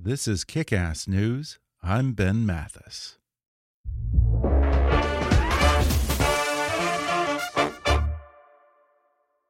This is Kick Ass News. I'm Ben Mathis.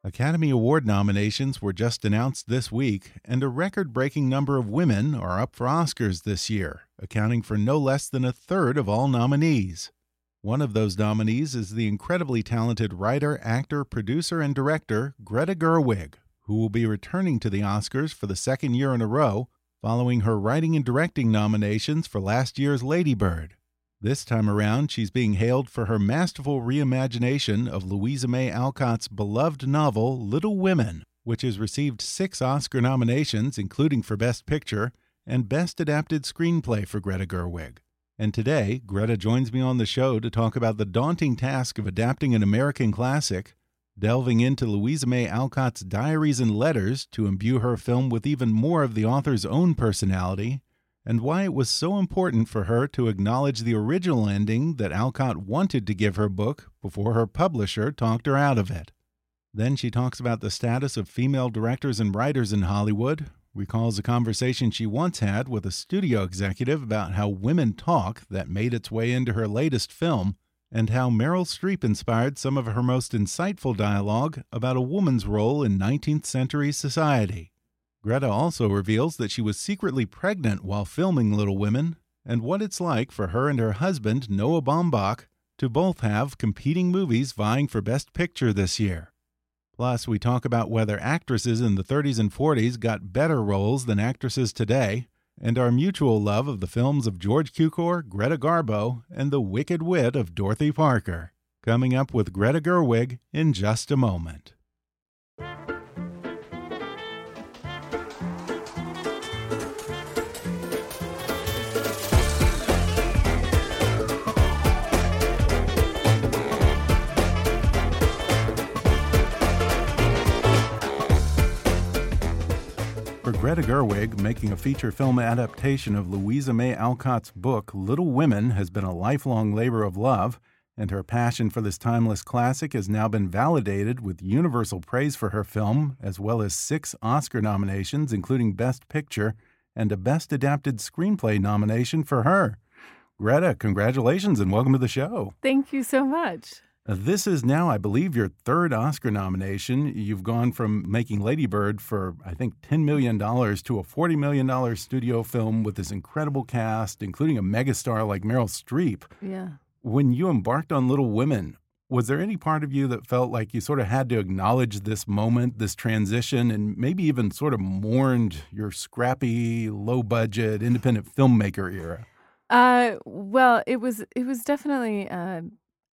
Academy Award nominations were just announced this week, and a record breaking number of women are up for Oscars this year, accounting for no less than a third of all nominees. One of those nominees is the incredibly talented writer, actor, producer, and director Greta Gerwig, who will be returning to the Oscars for the second year in a row following her writing and directing nominations for last year's Lady Bird. This time around, she's being hailed for her masterful reimagination of Louisa May Alcott's beloved novel Little Women, which has received six Oscar nominations, including for Best Picture and Best Adapted Screenplay for Greta Gerwig. And today, Greta joins me on the show to talk about the daunting task of adapting an American classic delving into Louisa May Alcott's diaries and letters to imbue her film with even more of the author's own personality, and why it was so important for her to acknowledge the original ending that Alcott wanted to give her book before her publisher talked her out of it. Then she talks about the status of female directors and writers in Hollywood, recalls a conversation she once had with a studio executive about how women talk that made its way into her latest film and how Meryl Streep inspired some of her most insightful dialogue about a woman's role in 19th century society. Greta also reveals that she was secretly pregnant while filming Little Women, and what it's like for her and her husband, Noah Baumbach, to both have competing movies vying for Best Picture this year. Plus, we talk about whether actresses in the 30s and 40s got better roles than actresses today, and our mutual love of the films of George Cukor, Greta Garbo, and the wicked wit of Dorothy Parker. Coming up with Greta Gerwig in just a moment. For Greta Gerwig, making a feature film adaptation of Louisa May Alcott's book Little Women has been a lifelong labor of love, and her passion for this timeless classic has now been validated with universal praise for her film, as well as six Oscar nominations, including Best Picture and a Best Adapted Screenplay nomination for her. Greta, congratulations and welcome to the show. Thank you so much. This is now, I believe, your third Oscar nomination. You've gone from making Lady Bird for, I think, $10 million to a $40 million studio film with this incredible cast, including a megastar like Meryl Streep. Yeah. When you embarked on Little Women, was there any part of you that felt like you sort of had to acknowledge this moment, this transition, and maybe even sort of mourned your scrappy, low budget, independent filmmaker era? Uh, well, it was it was definitely uh,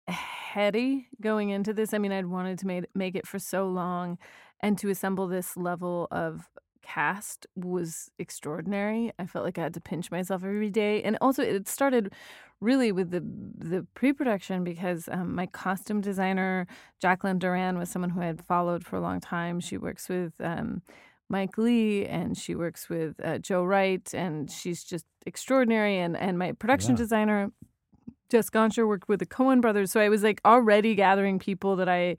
heady going into this. I mean, I'd wanted to make make it for so long, and to assemble this level of cast was extraordinary. I felt like I had to pinch myself every day, and also it started really with the the pre-production because um, my costume designer Jacqueline Duran was someone who I had followed for a long time. She works with um, Mike Leigh and she works with uh, Joe Wright, and she's just extraordinary. And and my production Yeah. designer Jess Gonchor worked with the Coen brothers, so I was like already gathering people that I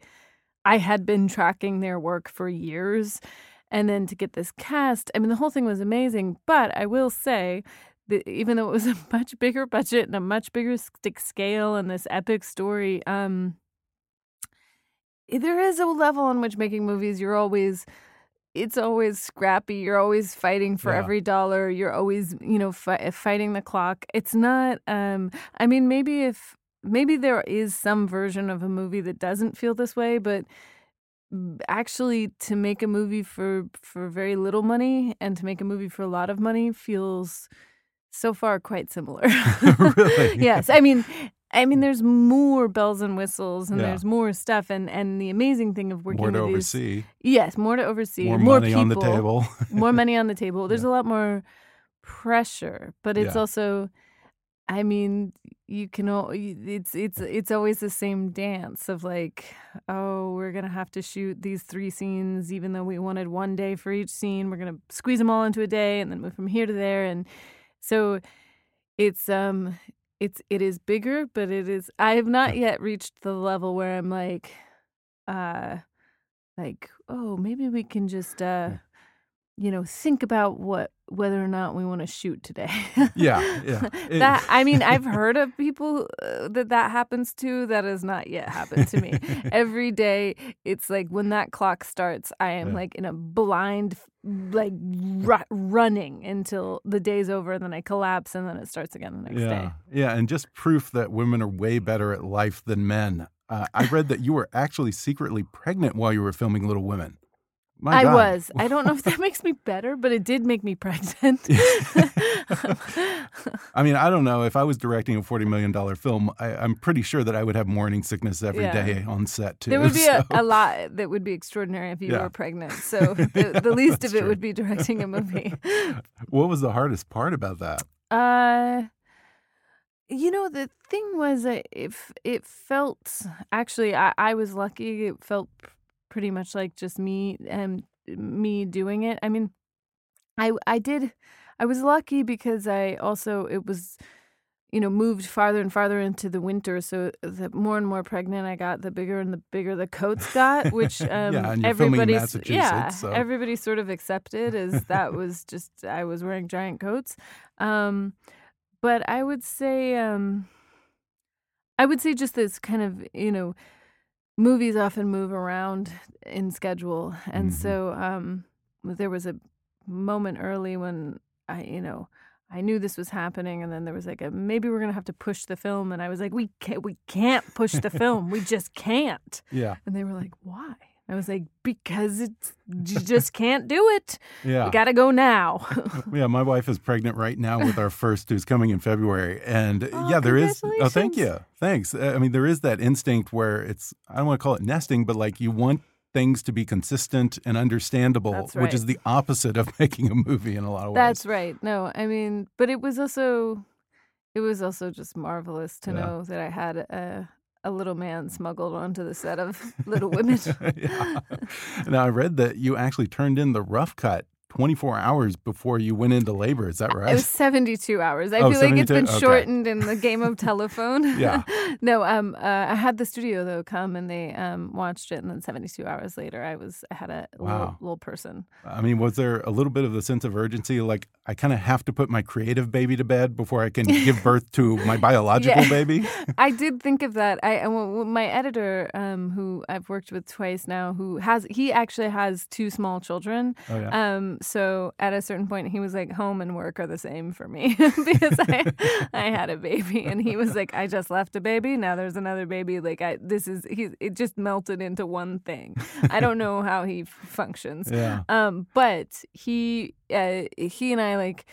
I had been tracking their work for years. And then to get this cast, I mean, the whole thing was amazing. But I will say that even though it was a much bigger budget and a much bigger stick scale and this epic story, um, there is a level on which making movies you're always it's always scrappy. You're always fighting for Yeah. every dollar. You're always, you know, fi- fighting the clock. It's not. Um, I mean, maybe if maybe there is some version of a movie that doesn't feel this way, but actually, to make a movie for for very little money and to make a movie for a lot of money feels so far quite similar. Really? yes, I mean. I mean, there's more bells and whistles, and Yeah. there's more stuff, and and the amazing thing of working More to with these oversee. Yes, more to oversee. More, More, money people, on the table. more money on the table. There's a lot more pressure, but it's Yeah. also, I mean, you can. al- It's it's it's always the same dance of like, oh, we're gonna have to shoot these three scenes, even though we wanted one day for each scene. We're gonna squeeze them all into a day, and then move from here to there, and so it's um it's it is bigger but it is i have not yet reached the level where i'm like uh like oh maybe we can just uh you know think about what whether or not we want to shoot today Yeah, yeah. It- that i mean i've heard of people uh, that that happens to that has not yet happened to me every day it's like when that clock starts i am Yeah. like in a blind like ru- running until the day's over and then i collapse and then it starts again the next yeah, day yeah, and just proof that women are way better at life than men. Uh, I read that you were actually secretly pregnant while you were filming Little Women. My I God. was. I don't know if that makes me better, but it did make me pregnant. I mean, I don't know. If I was directing a $40 million film, I, I'm pretty sure that I would have morning sickness every day Yeah. on set, too. there would be a, so- a lot that would be extraordinary if you Yeah. were pregnant. So the, the least of it true. would be directing a movie. What was the hardest part about that? Uh, you know, the thing was if it felt actually, I, I was lucky. It felt pretty much like just me and me doing it. I mean, I I did. I was lucky because I also it was, you know, moved farther and farther into the winter. So the more and more pregnant I got, the bigger and the bigger the coats got, which um, Yeah, and you're filming in everybody, yeah, so- everybody sort of accepted as that was just I was wearing giant coats. Um, but I would say, um, I would say just this kind of you know, movies often move around in schedule, and Mhm. so um, there was a moment early when I you know. I knew this was happening, and then there was like a maybe we're gonna have to push the film, and I was like, we can't, we can't push the film, we just can't. Yeah. And they were like, why? I was like, because it's you just can't do it. Yeah. We gotta go now. Yeah, my wife is pregnant right now with our first, who's coming in February, and Oh, yeah, there is. Oh, thank you, thanks. Uh, I mean, there is that instinct where it's. I don't want to call it nesting, but like you want things to be consistent and understandable, That's which is the opposite of making a movie in a lot of ways. That's right. No, I mean, but it was also, it was also just marvelous to Yeah. know that I had a a little man smuggled onto the set of Little Women. yeah. Now I read that you actually turned in the rough cut 24 hours before you went into labor. Is that right? It was 72 hours. I Oh, feel like it's been Okay. shortened in the game of telephone. Yeah. no, um, uh, I had the studio though come and they um watched it, and then 72 hours later, I was I had a little, Wow. little person. I mean, was there a little bit of the sense of urgency? Like, I kind of have to put my creative baby to bed before I can give birth to my biological Yeah. baby? I did think of that. I and w- w- my editor, um, who I've worked with twice now, who has he actually has two small children. Oh, yeah. Um, so at a certain point, he was like, "Home and work are the same for me," because I I had a baby, and he was like, "I just left a baby. Now there's another baby. Like I this is he it just melted into one thing. I don't know how he functions. Yeah. Um, but he uh, he and I like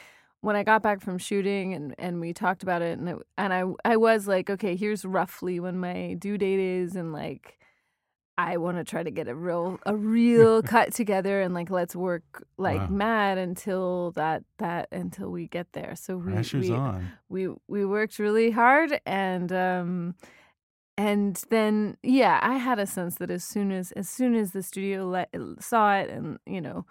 when I got back from shooting and, and we talked about it and it, and I I was like, okay, here's roughly when my due date is and like I want to try to get a real a real cut together and like let's work like Wow. mad until that that until we get there. So we Pressure's we, on. we we worked really hard and um and then yeah i had a sense that as soon as as soon as the studio let, saw it and you know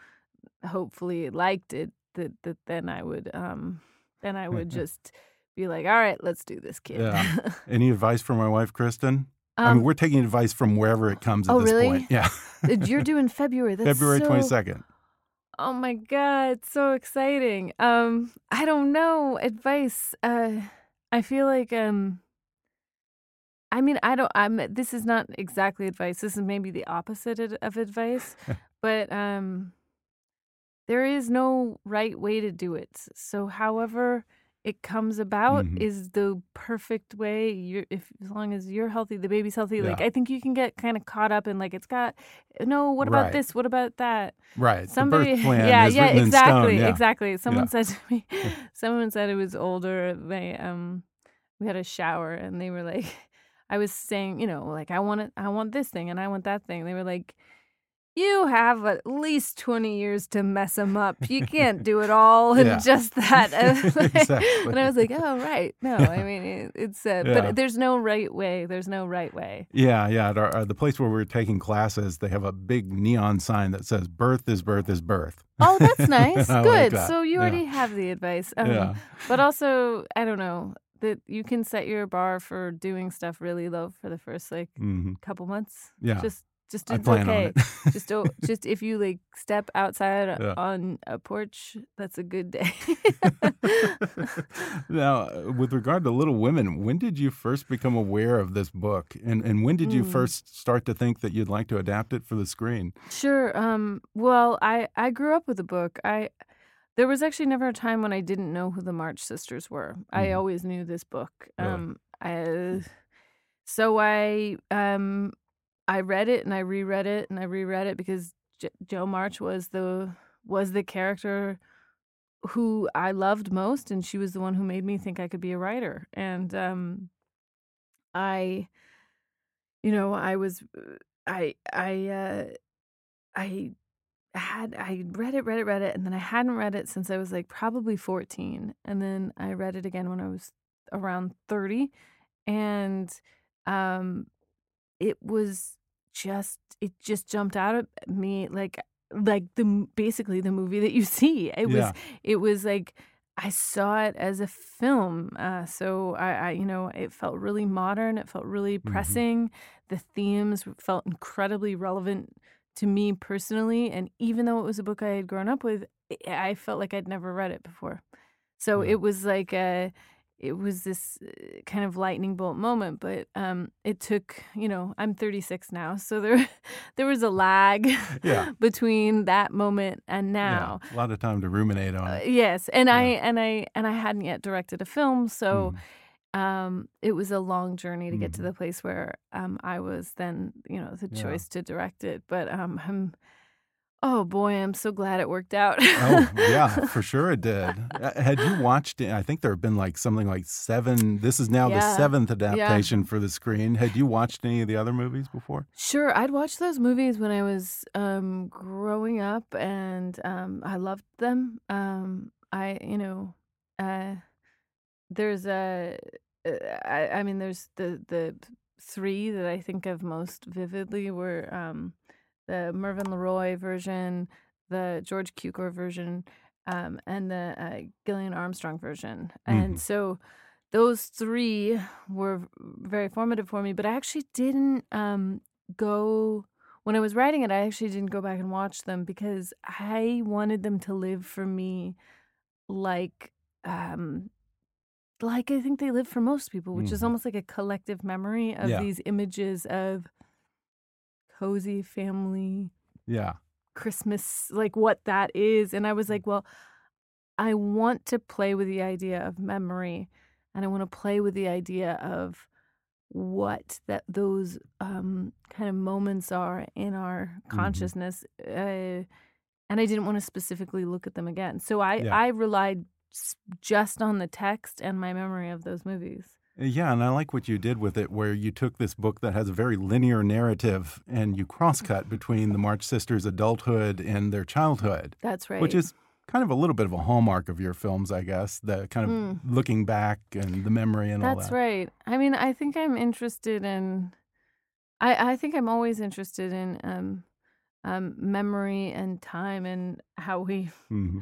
hopefully liked it that that then i would um then i would just be like all right let's do this kid Yeah. Any advice for my wife, Kristen? I um, mean, we're taking advice from wherever it comes at Oh, this really? point. Yeah. you're doing february that's February so- 22nd. oh my god it's so exciting um i don't know advice uh i feel like um I mean, I don't. I'm. This is not exactly advice. This is maybe the opposite of of advice, but um, there is no right way to do it. So, however it comes about Mhm. is the perfect way. You're if as long as you're healthy, the baby's healthy. Like I think you can get kind of caught up in like it's got no. What about Right. this? What about that? Right. Somebody, the birth plan yeah, yeah, exactly. Yeah. exactly. Someone Yeah. said to me, someone said it was older. They um, we had a shower and they were like, I was saying, you know, like I want it, I want this thing and I want that thing. They were like, you have at least twenty years to mess them up. You can't do it all in Yeah. just that. Exactly. And I was like, oh right, no, I mean it, it's uh, Yeah. but there's no right way. There's no right way. Yeah, yeah. At our, uh, the place where we're taking classes, they have a big neon sign that says "Birth is birth is birth." Oh, that's nice. Like Good. that. So you Yeah. already have the advice. Um, Yeah. But also, I don't know that you can set your bar for doing stuff really low for the first like hmm couple months. Yeah. Just, just it's okay. it. just don't. Just if you like step outside Yeah. on a porch, that's a good day. now, uh, with regard to Little Women, when did you first become aware of this book, and and when did you Mm. first start to think that you'd like to adapt it for the screen? Sure. Um, well, I I grew up with the book. I there was actually never a time when I didn't know who the March Sisters were. I Mhm. always knew this book. Really? Um, I, so I um I read it and I reread it and I reread it because J- Jo March was the was the character who I loved most, and she was the one who made me think I could be a writer. And um, I, you know, I was, I, I, uh, I had I read it, read it, read it, and then I hadn't read it since I was like probably 14. And then I read it again when I was around 30. And um it was just it just jumped out at me like like the basically the movie that you see. It was it was like I saw it as a film. Uh, so I, I, you know, it felt really modern. It felt really Mhm. pressing. The themes felt incredibly relevant to me personally. And even though it was a book I had grown up with, I I felt like I'd never read it before. So Yeah. it was like a, it was this uh, kind of lightning bolt moment. But um, it took, you know, I'm 36 now, so there, there was a lag Yeah. between that moment and now. Yeah, a lot of time to ruminate on Uh, it. yes, and I and I and I hadn't yet directed a film, so Mhm. um, it was a long journey to get to Mhm. the place where um, I was then, you know, the Yeah. choice to direct it. But um, I'm, oh boy, I'm so glad it worked out. Oh yeah, for sure it did. Uh, Had you watched? it? I think there have been like something like seven. This is now the seventh adaptation for the screen. Had you watched any of the other movies before? Sure, I'd watched those movies when I was um, growing up, and um, I loved them. Um, I, you know, uh, there's a, uh, I, I mean, there's the the three that I think of most vividly were um, the Mervyn LeRoy version, the George Cukor version, um, and the uh, Gillian Armstrong version, Mhm. and so those three were very formative for me. But I actually didn't um, go when I was writing it. I actually didn't go back and watch them because I wanted them to live for me, like, um, like I think they live for most people, which is Mhm. almost like a collective memory of Yeah. these images of cozy family Yeah. Christmas, like what that is. And I was like, well, I want to play with the idea of memory and I want to play with the idea of what that those um, kind of moments are in our consciousness. Uh, and I didn't want to specifically look at them again. So I, Yeah. I relied just on the text and my memory of those movies. Yeah, and I like what you did with it, where you took this book that has a very linear narrative and you crosscut between the March sisters' adulthood and their childhood, That's right. which is kind of a little bit of a hallmark of your films, I guess. The kind of Mm. looking back and the memory and all that. That's right. I mean, I think I'm interested in. I I think I'm always interested in um, um, memory and time and how we hmm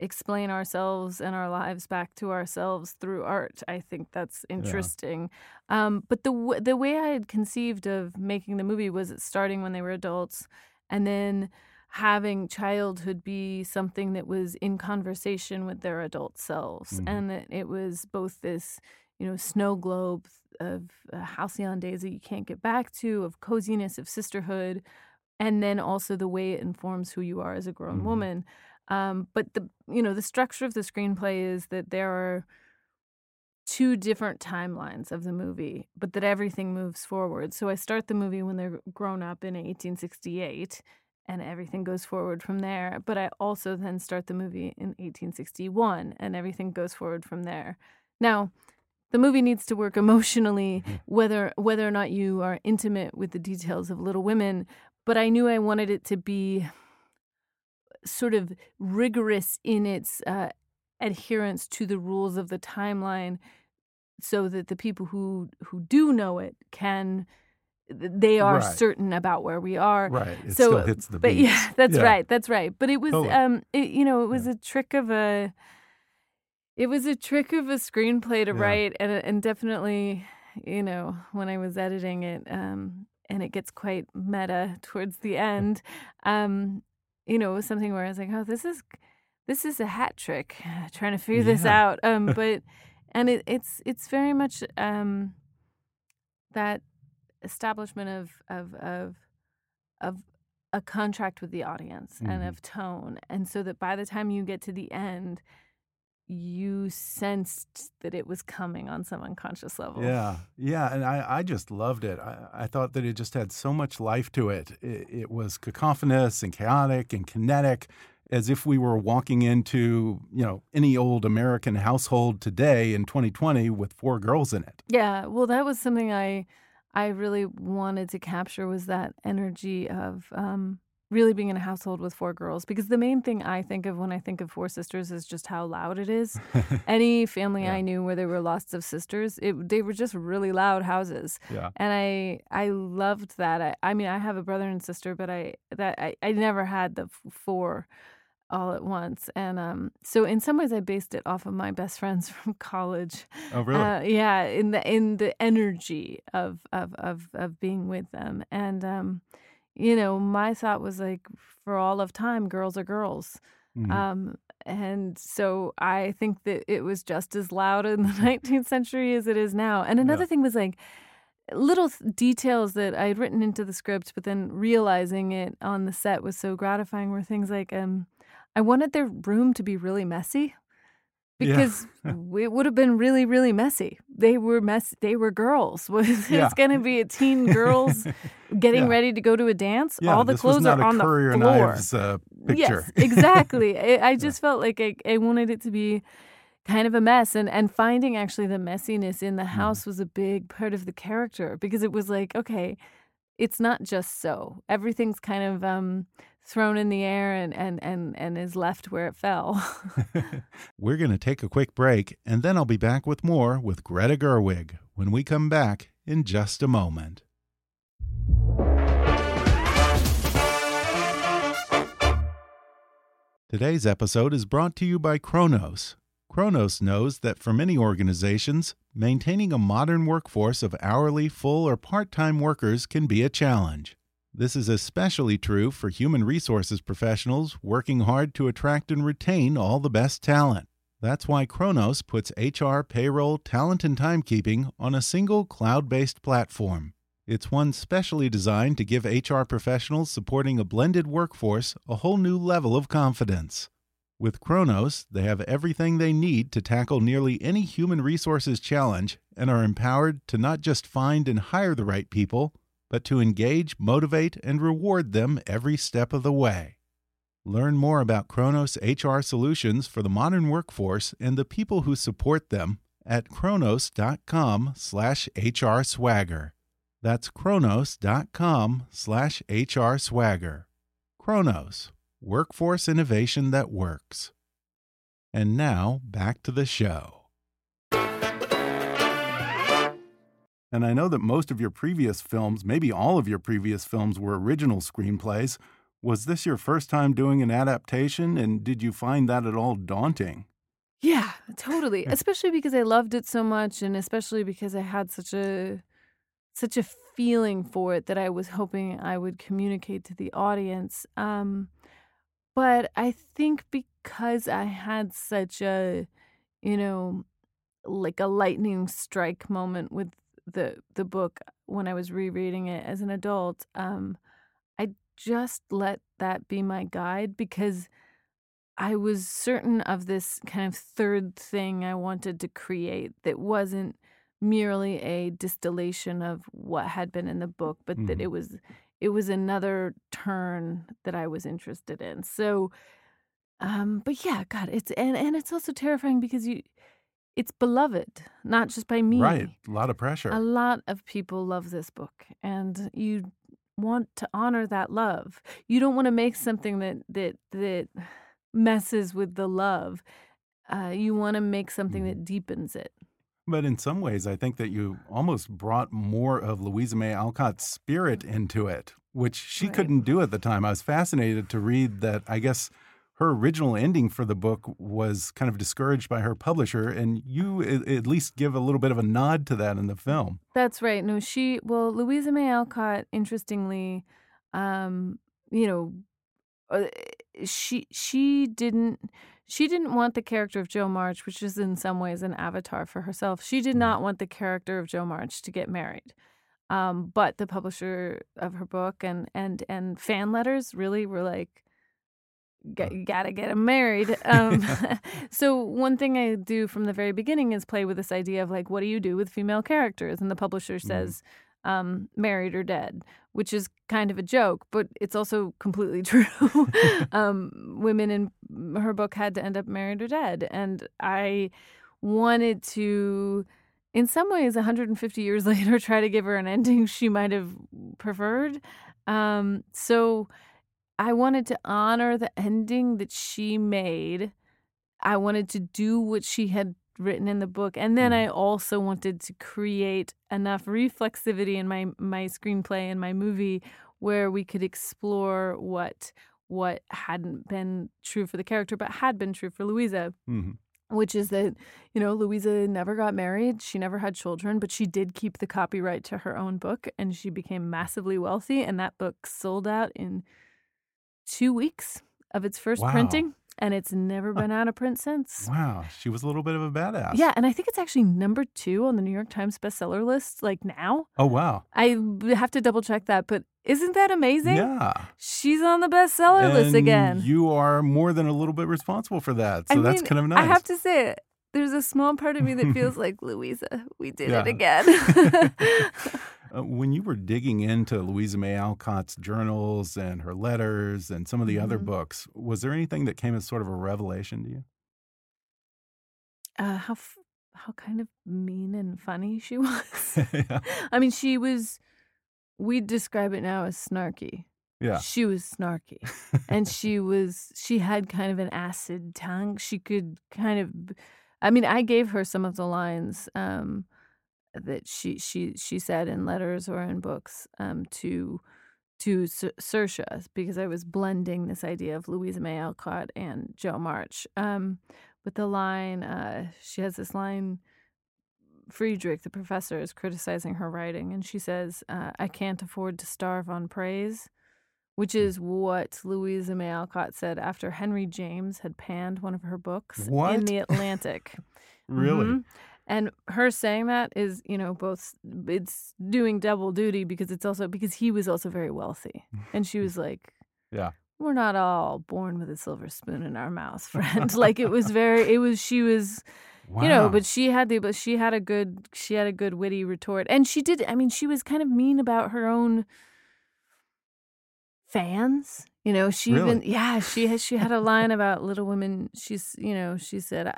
explain ourselves and our lives back to ourselves through art. I think that's interesting. Um, but the w- the way I had conceived of making the movie was it starting when they were adults, and then having childhood be something that was in conversation with their adult selves, Mhm. and that it was both this, you know, snow globe of uh, halcyon days that you can't get back to, of coziness, of sisterhood, and then also the way it informs who you are as a grown Mhm. woman. Um, but the you know the structure of the screenplay is that there are two different timelines of the movie, but that everything moves forward. So I start the movie when they're grown up in 1868 and everything goes forward from there. But I also then start the movie in 1861 and everything goes forward from there. Now, the movie needs to work emotionally whether whether or not you are intimate with the details of Little Women, but I knew I wanted it to be sort of rigorous in its uh, adherence to the rules of the timeline so that the people who who do know it can they are Right. certain about where we are Right. It so still hits the but beats. yeah that's Yeah. right that's right but it was Totally. um it, you know it was Yeah. a trick of a it was a trick of a screenplay to Yeah. write and and definitely you know when i was editing it um and it gets quite meta towards the end um you know it was something where i was like oh this is this is a hat trick trying to figure this out. Um but and it, it's it's very much um that establishment of of of of a contract with the audience and Mhm. of tone. And so that by the time you get to the end you sensed that it was coming on some unconscious level Yeah, yeah, and I, I just loved it. I, I thought that it just had so much life to it. it. It was cacophonous and chaotic and kinetic, as if we were walking into you know any old American household today in 2020 with four girls in it. Yeah, well, that was something I I really wanted to capture was that energy of um, really being in a household with four girls. Because the main thing I think of when I think of Four Sisters is just how loud it is. Any family Yeah. I knew where there were lots of sisters, it, they were just really loud houses, Yeah, and I I loved that. I, I mean, I have a brother and sister, but I that I, I never had the f- four all at once, and um, so in some ways I based it off of my best friends from college. oh really? Uh, yeah, in the in the energy of of of of being with them, and um, you know, my thought was like, for all of time, girls are girls. Mhm. Um, and so I think that it was just as loud in the 19th century as it is now. And another Yeah. thing was like little th- details that I had written into the script, but then realizing it on the set was so gratifying. Were things like, um, I wanted their room to be really messy Yeah. because it would have been really, really messy. They were mess. They were girls. Was Yeah. it's going to be a teen girls getting Yeah. ready to go to a dance? yeah, All the clothes are on the floor. Knives uh, picture. Yes, exactly. I, I just felt like I, I wanted it to be kind of a mess, and and finding actually the messiness in the Mm-hmm. house was a big part of the character because it was like okay, it's not just so everything's kind of um, thrown in the air and and and and is left where it fell. We're going to take a quick break, and then I'll be back with more with Greta Gerwig when we come back in just a moment. Today's episode is brought to you by Kronos. Kronos knows that for many organizations, maintaining a modern workforce of hourly, full, or part time workers can be a challenge. This is especially true for human resources professionals working hard to attract and retain all the best talent. That's why Kronos puts HR, payroll, talent, and timekeeping on a single cloud based platform. It's one specially designed to give HR professionals supporting a blended workforce a whole new level of confidence. With Kronos, they have everything they need to tackle nearly any human resources challenge and are empowered to not just find and hire the right people, but to engage, motivate, and reward them every step of the way. Learn more about Kronos HR solutions for the modern workforce and the people who support them at kronos.com/hrswagger. That's kronos.com/hrswagger. Kronos, workforce innovation that works. And now, back to the show. And I know that most of your previous films, maybe all of your previous films, were original screenplays. Was this your first time doing an adaptation, and did you find that at all daunting? Yeah, totally. especially because I loved it so much and especially because I had such a such a feeling for it that I was hoping I would communicate to the audience. Um but I think because I had such a you know like a lightning strike moment with the the book when I was rereading it as an adult. Um, I just let that be my guide because I was certain of this kind of third thing I wanted to create that wasn't merely a distillation of what had been in the book, but mm-hmm. that it was it was another turn that I was interested in. So um but yeah, god, it's and and it's also terrifying because you it's beloved, not just by me. Right. A lot of pressure. A lot of people love this book and you want to honor that love. You don't want to make something that that that messes with the love. Uh, you want to make something that mm-hmm. deepens it. But in some ways, I think that you almost brought more of Louisa May Alcott's spirit into it, which she right. couldn't do at the time. I was fascinated to read that, I guess, her original ending for the book was kind of discouraged by her publisher, and you at least give a little bit of a nod to that in the film. That's right. No, she, well, Louisa May Alcott, interestingly, um, you know, uh, she she didn't she didn't want the character of Jo March, which is in some ways an avatar for herself. She did not mm-hmm. want the character of Jo March to get married. Um, but the publisher of her book and and and fan letters really were like, you gotta get him married. Um, so one thing I do from the very beginning is play with this idea of like, what do you do with female characters? And the publisher mm-hmm. says, um, married or dead, which is kind of a joke, but it's also completely true. um, women in her book had to end up married or dead. And I wanted to, in some ways, 150 years later, try to give her an ending she might have preferred. Um, so I wanted to honor the ending that she made. I wanted to do what she had written in the book and then mm. i also wanted to create enough reflexivity in my my screenplay and my movie where we could explore what what hadn't been true for the character but had been true for louisa mm-hmm. which is that you know louisa never got married she never had children but she did keep the copyright to her own book and she became massively wealthy and that book sold out in two weeks of its first wow. printing and it's never been out of print since. Wow, she was a little bit of a badass. Yeah, and I think it's actually number two on the New York Times bestseller list, like now. Oh wow! I have to double check that, but isn't that amazing? Yeah, she's on the bestseller and list again. You are more than a little bit responsible for that, so I that's kind of nice. I have to say, there's a small part of me that feels like Louisa, we did it again. Uh, when you were digging into Louisa May Alcott's journals and her letters and some of the mm -hmm. other mm-hmm. books, was there anything that came as sort of a revelation to you? Uh, how how kind of mean and funny she was. yeah. I mean, she was. We describe it now as snarky. Yeah. She was snarky. and she was she had kind of an acid tongue. She could kind of I mean, I gave her some of the lines um, that she she she said in letters or in books um, to to Saoirse because I was blending this idea of Louisa May Alcott and Jo March. Um, but the line, uh, she has this line. Friedrich, the professor, is criticizing her writing, and she says, uh, "I can't afford to starve on praise." Which hmm. is what Louisa May Alcott said after Henry James had panned one of her books what? in the Atlantic. really? Mm-hmm. And her saying that is, you know, both it's doing double duty because it's also because he was also very wealthy. And she was like, Yeah. We're not all born with a silver spoon in our mouth, friend. like it was very it was she was Wow. you know but she had the but she had a good she had a good witty retort and she did i mean she was kind of mean about her own fans you know she really? even yeah she has she had a line about little women she's you know she said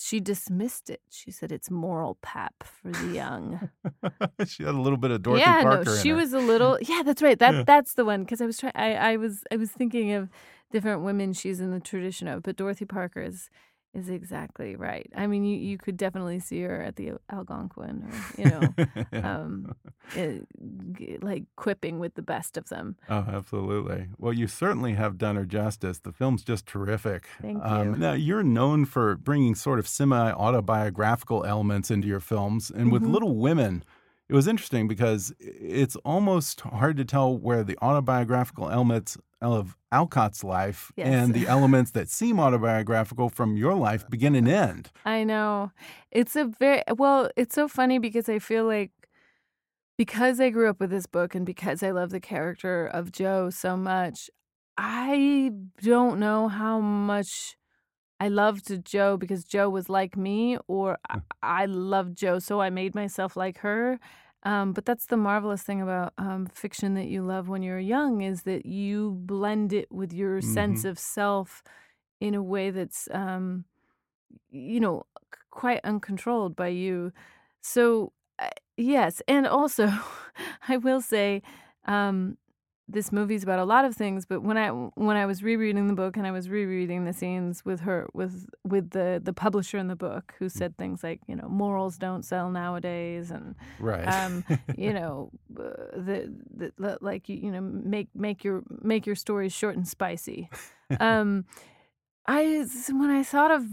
she dismissed it. She said it's moral pap for the young. she had a little bit of Dorothy yeah, Parker. no, she was a little. Yeah, that's right. That yeah. that's the one because I was trying. I I was I was thinking of different women she's in the tradition of, but Dorothy Parker is is exactly right. I mean, you, you could definitely see her at the Algonquin, or you know, um, it, eh, like quipping with the best of them. Oh, absolutely. Well, you certainly have done her justice. The film's just terrific. Thank um, you. Now, you're known for bringing sort of semi autobiographical elements into your films, and with mm -hmm. Little Women. It was interesting because it's almost hard to tell where the autobiographical elements of Alcott's life Yes. and the elements that seem autobiographical from your life begin and end. I know. It's a very well, it's so funny because I feel like because I grew up with this book and because I love the character of Jo so much, I don't know how much I loved Jo because Jo was like me or I, I loved Jo so I made myself like her. Um, but that's the marvelous thing about um, fiction that you love when you're young is that you blend it with your sense Mhm. of self in a way that's um, you know c- quite uncontrolled by you so uh, yes and also i will say um this movie's about a lot of things but when i when i was rereading the book and i was rereading the scenes with her with with the the publisher in the book who said things like you know morals don't sell nowadays and Right. um, you know, uh, the, the the- like you you know make make your make your stories short and spicy. Um, I when I thought of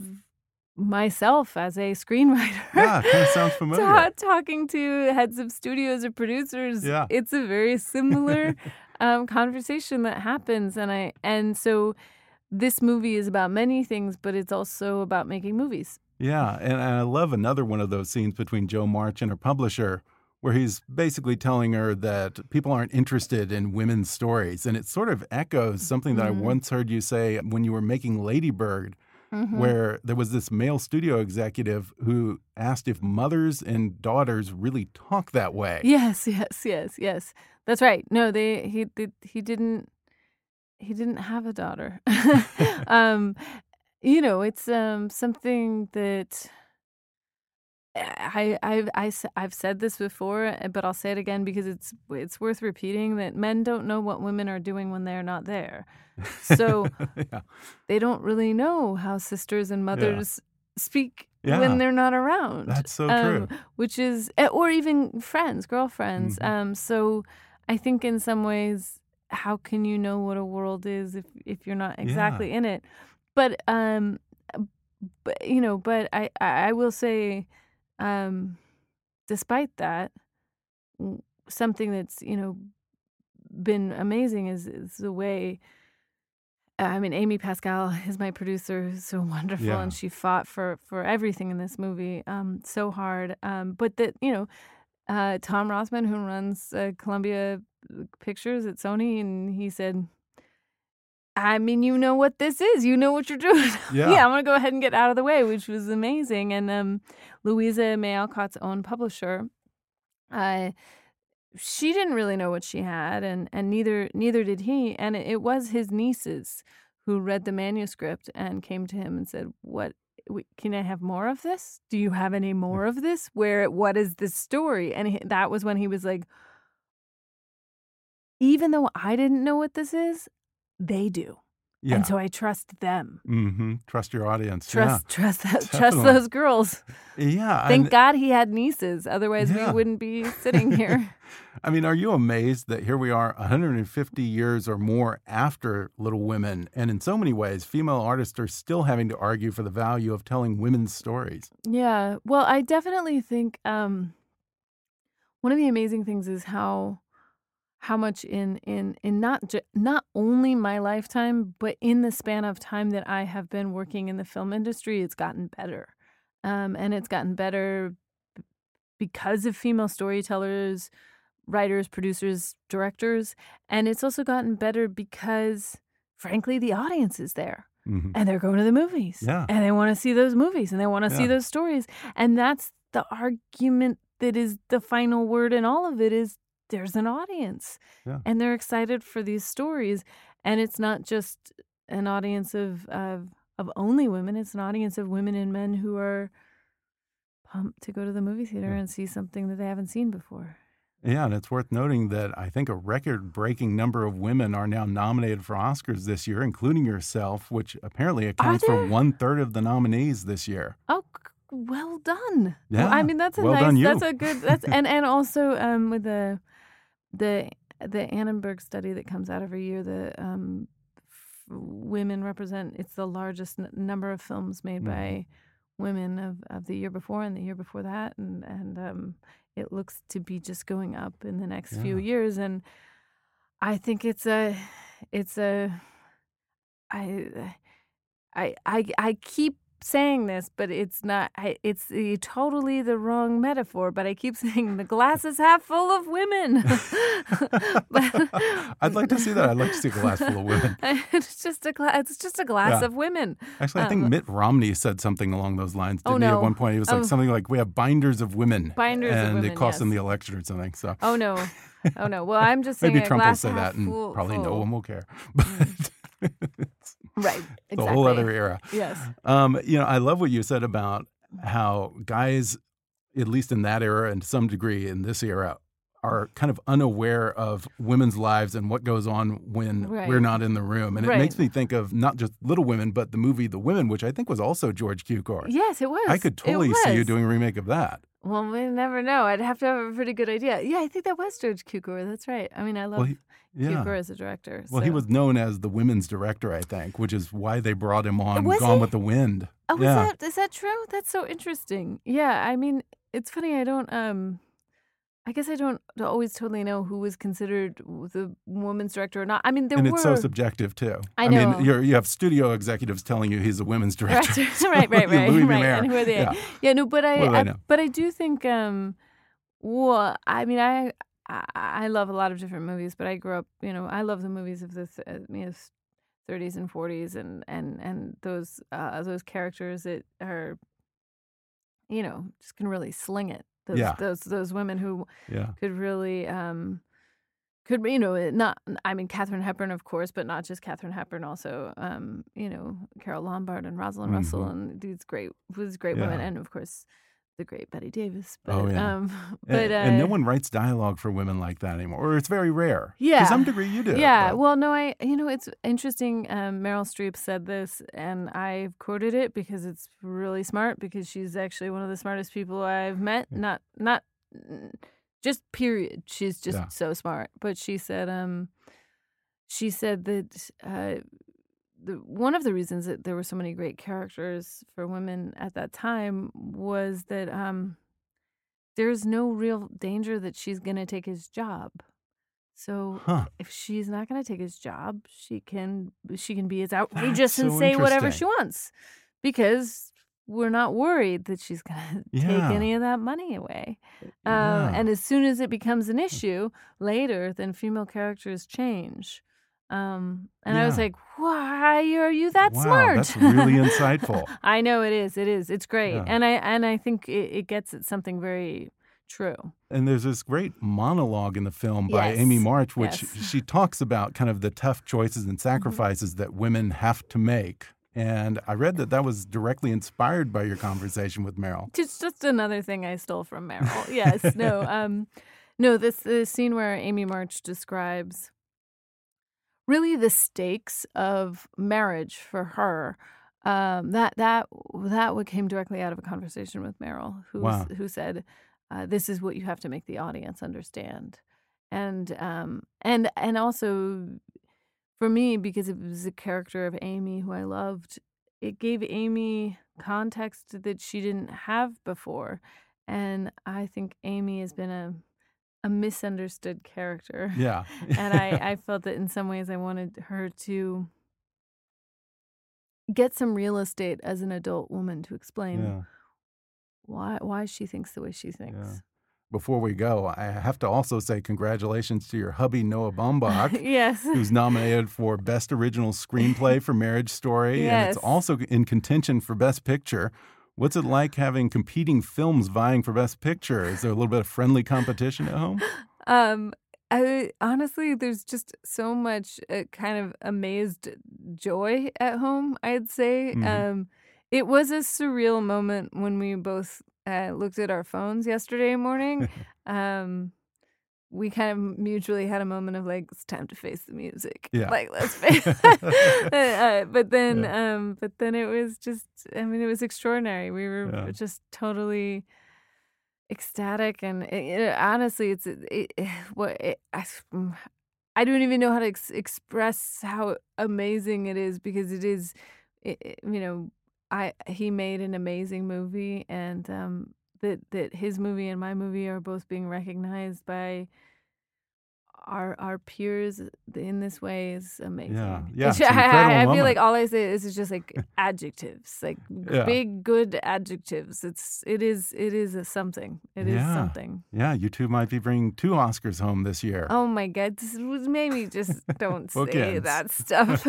myself as a screenwriter, Yeah, kinda sounds familiar. ta- talking to heads of studios or producers, Yeah. it's a very similar um, conversation that happens, and I and so this movie is about many things, but it's also about making movies. Yeah, and I love another one of those scenes between Jo March and her publisher, where he's basically telling her that people aren't interested in women's stories. And it sort of echoes something that I Mhm. once heard you say when you were making Lady Bird, Mhm. where there was this male studio executive who asked if mothers and daughters really talk that way. Yes, yes, yes, yes. That's right. No, they he did he didn't he didn't have a daughter. um you know, it's um something that I I've I, s- I've said this before, uh, but I'll say it again because it's it's worth repeating that men don't know what women are doing when they're not there. So yeah. they don't really know how sisters and mothers speak Yeah. when they're not around. That's so Um, true. Which is, eh, or even friends, girlfriends. Mhm. Um, so I think in some ways, how can you know what a world is if if you're not exactly in it? But um, but you know, but I I I will say, um, despite that, something that's you know been amazing is is the way. I mean, Amy Pascal is my producer, who's so wonderful, Yeah. and she fought for for everything in this movie, um, so hard. Um, but that you know, uh, Tom Rothman, who runs uh, Columbia Pictures at Sony, and he said, "I mean, you know what this is. You know what you're doing. Yeah. I'm gonna go ahead and get out of the way," which was amazing. And um, Louisa May Alcott's own publisher, uh, she didn't really know what she had, and and neither neither did he. And it, it was his nieces who read the manuscript and came to him and said, "What? Can I have more of this? Do you have any more of this? Where? What is this story?" And he, that was when he was like, "Even though I didn't know what this is, they do, Yeah. and so I trust them. hmm Trust your audience. Trust, trust, that, trust those girls. Yeah. Yeah. Thank and- God he had nieces, otherwise Yeah. we wouldn't be sitting here." I mean, are you amazed that here we are 150 years or more after Little Women, and in so many ways, female artists are still having to argue for the value of telling women's stories? Yeah. Well, I definitely think um one of the amazing things is how how much in in in not ju- not only my lifetime, but in the span of time that I have been working in the film industry, it's gotten better. Um and it's gotten better b- because of female storytellers, writers, producers, directors, and it's also gotten better because frankly the audience is there Mhm. and they're going to the movies. Yeah. And they want to see those movies and they want to see those stories. And that's the argument that is the final word in all of it is there's an audience. Yeah. And they're excited for these stories. And it's not just an audience of of of only women, it's an audience of women and men who are pumped to go to the movie theater Yeah. and see something that they haven't seen before. Yeah, and it's worth noting that I think a record breaking number of women are now nominated for Oscars this year, including yourself, which apparently accounts for one third of the nominees this year. Oh, well done. Yeah, Well, I mean that's a well nice. That's a good. That's and and also um with the the the Annenberg study that comes out every year. The um f- women represent. It's the largest n- number of films made Mhm. by women of of the year before and the year before that, and and um it looks to be just going up in the next few years, and I think it's a, it's a, I, I, I, I keep saying this, but it's not. It's totally the wrong metaphor. But I keep saying the glass is half full of women. But- I'd like to see that. I'd like to see a glass full of women. it's just a glass. It's just a glass Yeah. of women. Actually, I think Um, Mitt Romney said something along those lines. Oh, Didn't he? At one point, he was like Oh. something like, "We have binders of women, Binders of and women, it cost yes. the election or something." So Oh no, oh no. Well, I'm just saying maybe a Trump will say that, and full- probably no one will care. But Right, a whole other era. Yes. Um, you know, I love what you said about how guys, at least in that era and to some degree in this era, are kind of unaware of women's lives and what goes on when Right. we're not in the room. And it Right. makes me think of not just Little Women, but the movie The Women, which I think was also George Cukor. Yes, it was. I could totally see you doing a remake of that. Well, we never know. I'd have to have a pretty good idea. Yeah, I think that was George Cukor. That's right. I mean, I love Well, he, yeah. Cukor as a director. Well, he was known as the women's director, I think, which is why they brought him on Was Gone he? with the Wind. Oh, yeah. is that is that true? That's so interesting. Yeah, I mean, it's funny. I don't. Um, I guess I don't always totally know who was considered the woman's director or not. I mean, there and were it's so subjective too. I know. I mean, you're, you have studio executives telling you he's a women's director. Director. right, right, right, Louis right. And who are they? Yeah. Yeah, no, but I, do I I but I do think um well, I mean I I I love a lot of different movies, but I grew up, you know, I love the movies of the uh, you know, 30s and 40s and and and those uh those characters that are you know, just can really sling it. Those Yeah. those those women who Yeah. could really um could you know not I mean Katharine Hepburn of course, but not just Katharine Hepburn, also um you know Carole Lombard and Rosalind Russell Mhm. and these great these great women, and of course the great Bette Davis. But, Oh, yeah. um, And- but uh, and, no one writes dialogue for women like that anymore, or it's very rare. Yeah. To some degree, you do. Yeah, but- well, no, I, you know, it's interesting. Um, Meryl Streep said this, and I've quoted it because it's really smart. Because she's actually one of the smartest people I've met. Not, not, just period. She's just Yeah. so smart. But she said, um, she said that uh, the one of the reasons that there were so many great characters for women at that time was that um, there's no real danger that she's going to take his job. So Huh. if she's not going to take his job, she can she can be as outrageous and so say whatever she wants because we're not worried that she's going to Yeah. take any of that money away. Um, And as soon as it becomes an issue later, then female characters change. Um, and I was like, "Why are you that Wow, smart?" that's really insightful. I know it is. It is. It's great, Yeah. and I and I think it, it gets at something very true. And there's this great monologue in the film by Amy Yes. March, which Yes. she talks about kind of the tough choices and Mm-hmm. sacrifices that women have to make. And I read that that was directly inspired by your conversation with Meryl. It's just another thing I stole from Meryl. yes. No. Um. No. This the scene where Amy March describes really the stakes of marriage for her. Um, that that that what came directly out of a conversation with Meryl, who Wow. who said, uh, "This is what you have to make the audience understand," and um and and also for me because it was a character of Amy who I loved. It gave Amy context that she didn't have before, and I think Amy has been a a misunderstood character Yeah. and I, I felt that in some ways I wanted her to get some real estate as an adult woman to explain yeah. why why she thinks the way she thinks. Yeah. Before we go, I have to also say congratulations to your hubby, Noah Baumbach. yes. who's nominated for Best Original Screenplay for Marriage Story, and it's also in contention for Best Picture. What's it like having competing films vying for Best Picture? Is there a little bit of friendly competition at home? Um I honestly there's just so much uh, kind of amazed joy at home, I'd say. Mhm. Um it was a surreal moment when we both uh, looked at our phones yesterday morning. um we kind of mutually had a moment of like it's time to face the music Yeah. like let's face uh, but then Yeah. um but then it was just i mean it was extraordinary we were Yeah. just totally ecstatic and it, it- honestly it's it, it, what it, I, mm, I don't even know how to ex- express how amazing it is because it is you know i he made an amazing movie and um that that his movie and my movie are both being recognized by our our peers in this way is amazing. Yeah, yeah. It's- it's I, I, feel like all I say is, is just like adjectives, like Yeah. big good adjectives. It's it is it is a something. It is Yeah. something. Yeah, you two might be bringing two Oscars home this year. Oh my god, maybe just don't say that stuff.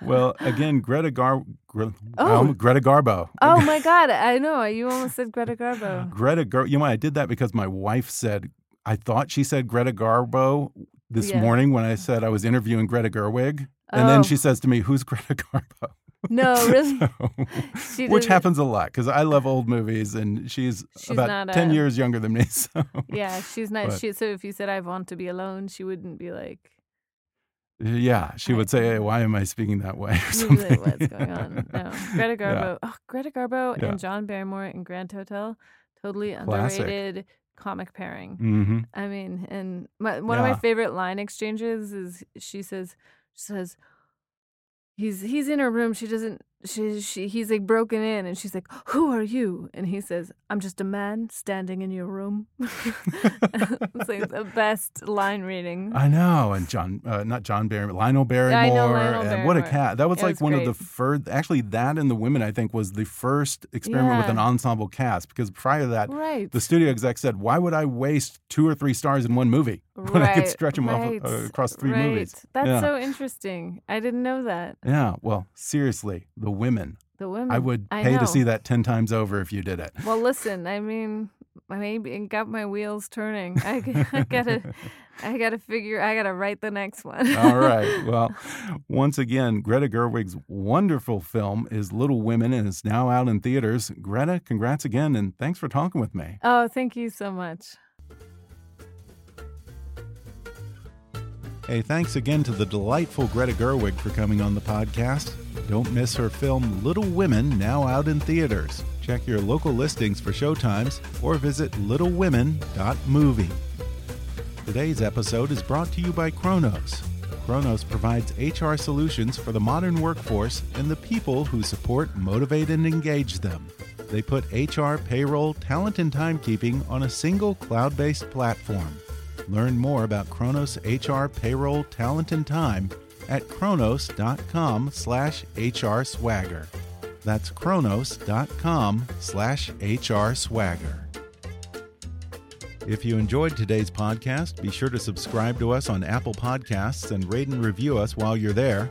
well, again, Greta Gar, Gre- Oh. um, Greta Garbo. oh my god, I know you almost said Greta Garbo. Greta Gar. You know, I did that because my wife said I thought she said Greta Garbo this Yeah. morning when I said I was interviewing Greta Gerwig, and then Oh. she says to me, "Who's Greta Garbo?" No, really. So- which happens a lot because I love old movies, and she's, She's about not ten a- years younger than me. So Yeah, she's not. But- She, so if you said I want to be alone, she wouldn't be like, yeah, she would say, hey, "Why am I speaking that way?" Or something. like, what's going on? No, Greta Garbo. Oh, Greta Garbo Yeah. and John Barrymore in Grand Hotel, totally Classic. underrated comic pairing. hmm I mean, and my, one of my favorite line exchanges is she says, she says, he's he's in her room. She doesn't. She she he's like broken in, and she's like, "Who are you?" And he says, "I'm just a man standing in your room." it's like the best line reading. I know, and John, uh, not John Barrymore, Lionel Barrymore, I know Lionel and what a Barrymore. cat! That was It like was one of the first. Actually, that and the women, I think, was the first experiment with an ensemble cast because prior to that, right. the studio exec said, "Why would I waste two or three stars in one movie when I could Right, stretch them right, off uh, across three right. movies?" That's Yeah. so interesting. I didn't know that. Yeah, well, seriously, the women. The women. I would pay know. to see that ten times over if you did it. Well, listen. I mean, I maybe it got my wheels turning. I gotta, I gotta figure. I gotta write the next one. All right. Well, once again, Greta Gerwig's wonderful film is Little Women and it's now out in theaters. Greta, congrats again and thanks for talking with me. oh, thank you so much. Hey, thanks again to the delightful Greta Gerwig for coming on the podcast. Don't miss her film Little Women, now out in theaters. Check your local listings for showtimes or visit littlewomen.movie. Today's episode is brought to you by Kronos. Kronos provides HR solutions for the modern workforce and the people who support, motivate, and engage them. They put HR, payroll, talent, and timekeeping on a single cloud based platform. Learn more about Kronos HR, payroll, talent, and time at kronos.com slash HR swagger. That's kronos.com slash HR swagger. If you enjoyed today's podcast, be sure to subscribe to us on Apple Podcasts and rate and review us while you're there.